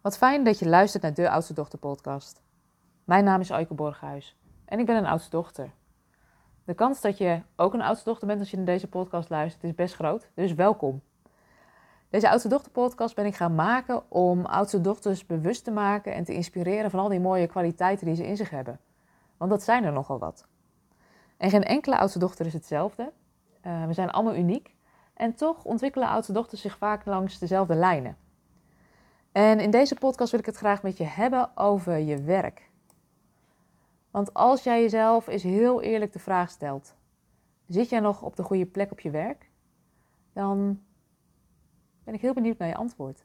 Wat fijn dat je luistert naar de Oudste Dochter podcast. Mijn naam is Aike Borghuis en ik ben een oudste dochter. De kans dat je ook een oudste dochter bent als je naar deze podcast luistert is best groot, dus welkom. Deze oudste dochter podcast ben ik gaan maken om oudste dochters bewust te maken en te inspireren van al die mooie kwaliteiten die ze in zich hebben. Want dat zijn er nogal wat. En geen enkele oudste dochter is hetzelfde. Uh, we zijn allemaal uniek en toch ontwikkelen oudste dochters zich vaak langs dezelfde lijnen. En in deze podcast wil ik het graag met je hebben over je werk. Want als jij jezelf eens heel eerlijk de vraag stelt: zit jij nog op de goede plek op je werk? Dan ben ik heel benieuwd naar je antwoord.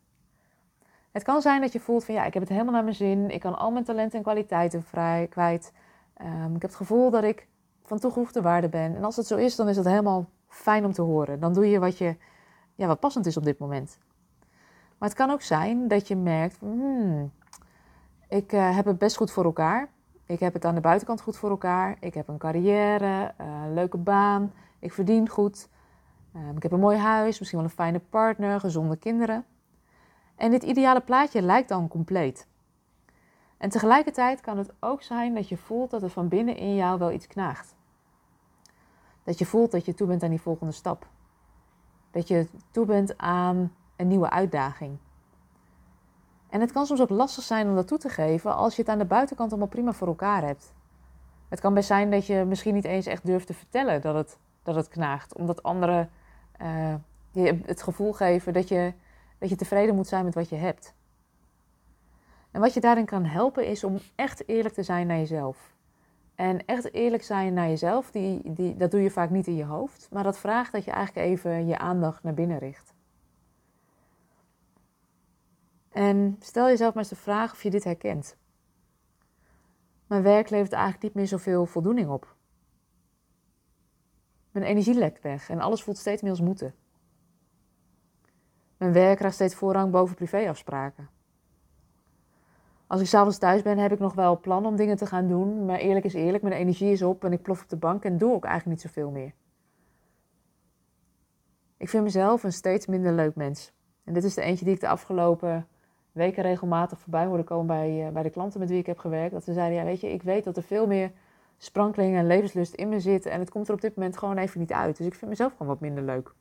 Het kan zijn dat je voelt van ja, ik heb het helemaal naar mijn zin, ik kan al mijn talenten en kwaliteiten vrij kwijt. Um, ik heb het gevoel dat ik van toegevoegde waarde ben. En als het zo is, dan is dat helemaal fijn om te horen. Dan doe je wat, je, ja, wat passend is op dit moment. Maar het kan ook zijn dat je merkt, hmm, ik uh, heb het best goed voor elkaar. Ik heb het aan de buitenkant goed voor elkaar. Ik heb een carrière, een leuke baan. Ik verdien goed. Uh, ik heb een mooi huis, misschien wel een fijne partner, gezonde kinderen. En dit ideale plaatje lijkt dan compleet. En tegelijkertijd kan het ook zijn dat je voelt dat er van binnen in jou wel iets knaagt. Dat je voelt dat je toe bent aan die volgende stap. Dat je toe bent aan een nieuwe uitdaging. En het kan soms ook lastig zijn om dat toe te geven als je het aan de buitenkant allemaal prima voor elkaar hebt. Het kan best zijn dat je misschien niet eens echt durft te vertellen dat het, dat het knaagt, omdat anderen uh, je het gevoel geven dat je, dat je tevreden moet zijn met wat je hebt. En wat je daarin kan helpen is om echt eerlijk te zijn naar jezelf. En echt eerlijk zijn naar jezelf, die, die, dat doe je vaak niet in je hoofd, maar dat vraagt dat je eigenlijk even je aandacht naar binnen richt. En stel jezelf maar eens de vraag of je dit herkent. Mijn werk levert eigenlijk niet meer zoveel voldoening op. Mijn energie lekt weg en alles voelt steeds meer als moeten. Mijn werk krijgt steeds voorrang boven privéafspraken. Als ik s'avonds thuis ben, heb ik nog wel plan om dingen te gaan doen. Maar eerlijk is eerlijk, mijn energie is op en ik plof op de bank en doe ook eigenlijk niet zoveel meer. Ik vind mezelf een steeds minder leuk mens. En dit is de eentje die ik de afgelopen weken regelmatig voorbij hoorde komen bij, uh, bij de klanten met wie ik heb gewerkt. Dat ze zeiden, ja weet je, ik weet dat er veel meer sprankeling en levenslust in me zit. En het komt er op dit moment gewoon even niet uit. Dus ik vind mezelf gewoon wat minder leuk.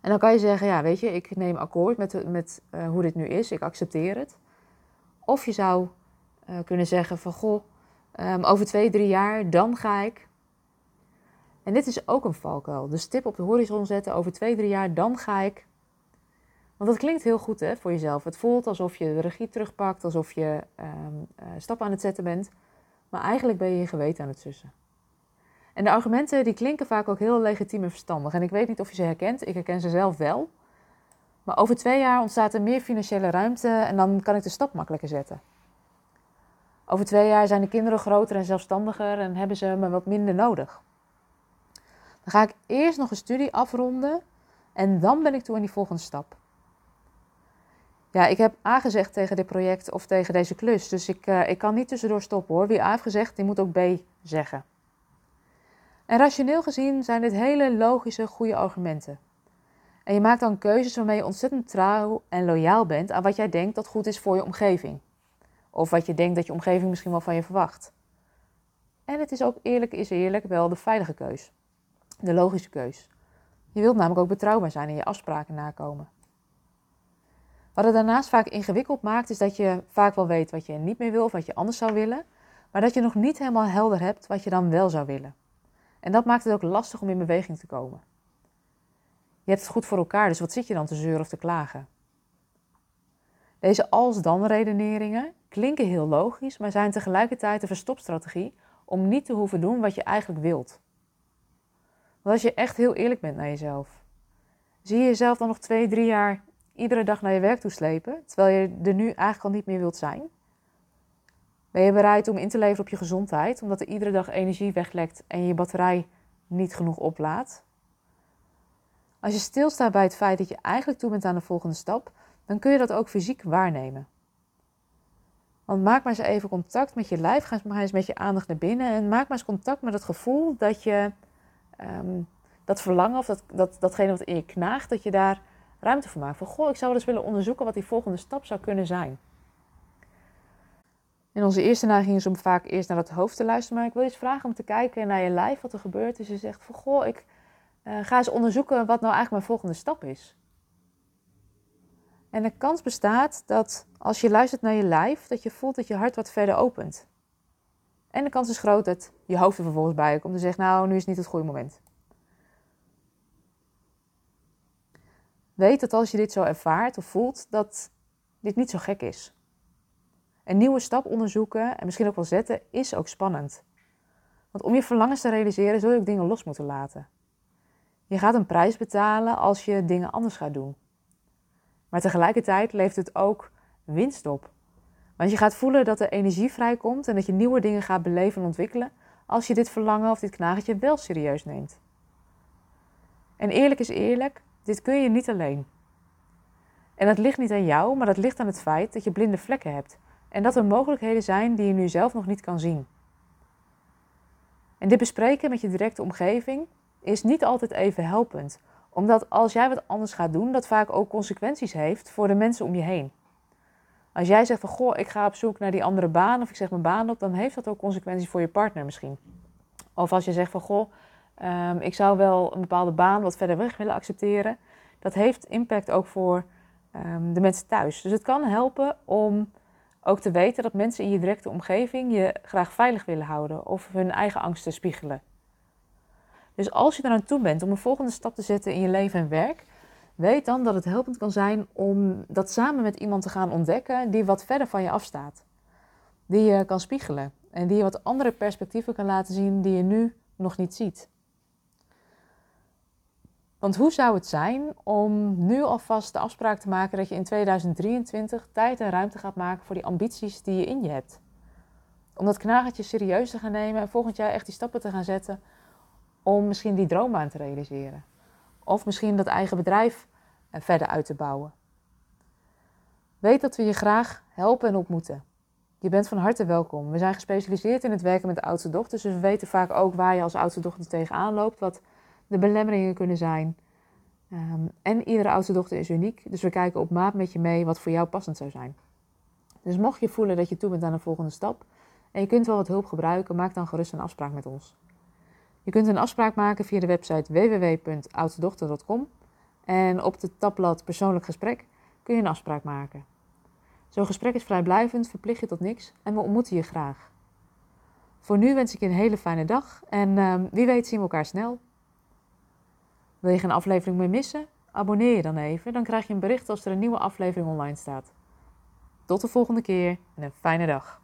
En dan kan je zeggen, ja weet je, ik neem akkoord met, met uh, hoe dit nu is. Ik accepteer het. Of je zou uh, kunnen zeggen van, goh, um, over twee, drie jaar, dan ga ik. En dit is ook een valkuil. De stip op de horizon zetten, over twee, drie jaar, dan ga ik want dat klinkt heel goed hè, voor jezelf. Het voelt alsof je de regie terugpakt, alsof je um, stappen aan het zetten bent. Maar eigenlijk ben je je geweten aan het sussen. En de argumenten die klinken vaak ook heel legitiem en verstandig. En ik weet niet of je ze herkent. Ik herken ze zelf wel. Maar over twee jaar ontstaat er meer financiële ruimte en dan kan ik de stap makkelijker zetten. Over twee jaar zijn de kinderen groter en zelfstandiger en hebben ze me wat minder nodig. Dan ga ik eerst nog een studie afronden en dan ben ik toe aan die volgende stap. Ja, ik heb A gezegd tegen dit project of tegen deze klus. Dus ik, uh, ik kan niet tussendoor stoppen hoor. Wie A heeft gezegd, die moet ook B zeggen. En rationeel gezien zijn dit hele logische, goede argumenten. En je maakt dan keuzes waarmee je ontzettend trouw en loyaal bent aan wat jij denkt dat goed is voor je omgeving. Of wat je denkt dat je omgeving misschien wel van je verwacht. En het is ook eerlijk is eerlijk wel de veilige keus. De logische keus. Je wilt namelijk ook betrouwbaar zijn en je afspraken nakomen. Wat het daarnaast vaak ingewikkeld maakt, is dat je vaak wel weet wat je niet meer wil of wat je anders zou willen, maar dat je nog niet helemaal helder hebt wat je dan wel zou willen. En dat maakt het ook lastig om in beweging te komen. Je hebt het goed voor elkaar, dus wat zit je dan te zeuren of te klagen? Deze als-dan redeneringen klinken heel logisch, maar zijn tegelijkertijd een verstopstrategie om niet te hoeven doen wat je eigenlijk wilt. Want als je echt heel eerlijk bent naar jezelf, zie je jezelf dan nog twee, drie jaar iedere dag naar je werk toe slepen, terwijl je er nu eigenlijk al niet meer wilt zijn? Ben je bereid om in te leveren op je gezondheid, omdat er iedere dag energie weglekt en je batterij niet genoeg oplaadt? Als je stilstaat bij het feit dat je eigenlijk toe bent aan de volgende stap, dan kun je dat ook fysiek waarnemen. Want maak maar eens even contact met je lijf, ga maar eens met je aandacht naar binnen en maak maar eens contact met het gevoel dat je um, dat verlangen of dat, dat, datgene wat in je knaagt, dat je daar ruimte voor maken. Van goh, ik zou wel eens willen onderzoeken wat die volgende stap zou kunnen zijn. En onze eerste neiging is om vaak eerst naar het hoofd te luisteren. Maar ik wil je eens vragen om te kijken naar je lijf, wat er gebeurt. Dus je zegt van goh, ik uh, ga eens onderzoeken wat nou eigenlijk mijn volgende stap is. En de kans bestaat dat als je luistert naar je lijf, dat je voelt dat je hart wat verder opent. En de kans is groot dat je hoofd er vervolgens bij komt en zegt, nou, nu is niet het goede moment. Weet dat als je dit zo ervaart of voelt, dat dit niet zo gek is. Een nieuwe stap onderzoeken en misschien ook wel zetten is ook spannend. Want om je verlangens te realiseren zul je ook dingen los moeten laten. Je gaat een prijs betalen als je dingen anders gaat doen. Maar tegelijkertijd levert het ook winst op. Want je gaat voelen dat er energie vrijkomt en dat je nieuwe dingen gaat beleven en ontwikkelen als je dit verlangen of dit knagertje wel serieus neemt. En eerlijk is eerlijk, dit kun je niet alleen. En dat ligt niet aan jou, maar dat ligt aan het feit dat je blinde vlekken hebt en dat er mogelijkheden zijn die je nu zelf nog niet kan zien. En dit bespreken met je directe omgeving is niet altijd even helpend, omdat als jij wat anders gaat doen, dat vaak ook consequenties heeft voor de mensen om je heen. Als jij zegt van goh, ik ga op zoek naar die andere baan of ik zeg mijn baan op, dan heeft dat ook consequenties voor je partner misschien. Of als je zegt van goh, um, ik zou wel een bepaalde baan wat verder weg willen accepteren, dat heeft impact ook voor um, de mensen thuis. Dus het kan helpen om ook te weten dat mensen in je directe omgeving je graag veilig willen houden of hun eigen angsten spiegelen. Dus als je eraan toe bent om een volgende stap te zetten in je leven en werk, weet dan dat het helpend kan zijn om dat samen met iemand te gaan ontdekken die wat verder van je afstaat. Die je kan spiegelen en die je wat andere perspectieven kan laten zien die je nu nog niet ziet. Want hoe zou het zijn om nu alvast de afspraak te maken dat je in 2023 tijd en ruimte gaat maken voor die ambities die je in je hebt? Om dat knagertje serieus te gaan nemen en volgend jaar echt die stappen te gaan zetten om misschien die droom aan te realiseren. Of misschien dat eigen bedrijf verder uit te bouwen. Weet dat we je graag helpen en ontmoeten. Je bent van harte welkom. We zijn gespecialiseerd in het werken met de oudste dochters, dus we weten vaak ook waar je als oudste dochter tegenaan loopt, wat de belemmeringen kunnen zijn. Um, en iedere oudste dochter is uniek, dus we kijken op maat met je mee wat voor jou passend zou zijn. Dus mocht je voelen dat je toe bent aan een volgende stap en je kunt wel wat hulp gebruiken, maak dan gerust een afspraak met ons. Je kunt een afspraak maken via de website www.oudstedochter.com en op de tabblad persoonlijk gesprek kun je een afspraak maken. Zo'n gesprek is vrijblijvend, verplicht je tot niks en we ontmoeten je graag. Voor nu wens ik je een hele fijne dag en uh, wie weet zien we elkaar snel. Wil je geen aflevering meer missen? Abonneer je dan even, dan krijg je een bericht als er een nieuwe aflevering online staat. Tot de volgende keer en een fijne dag.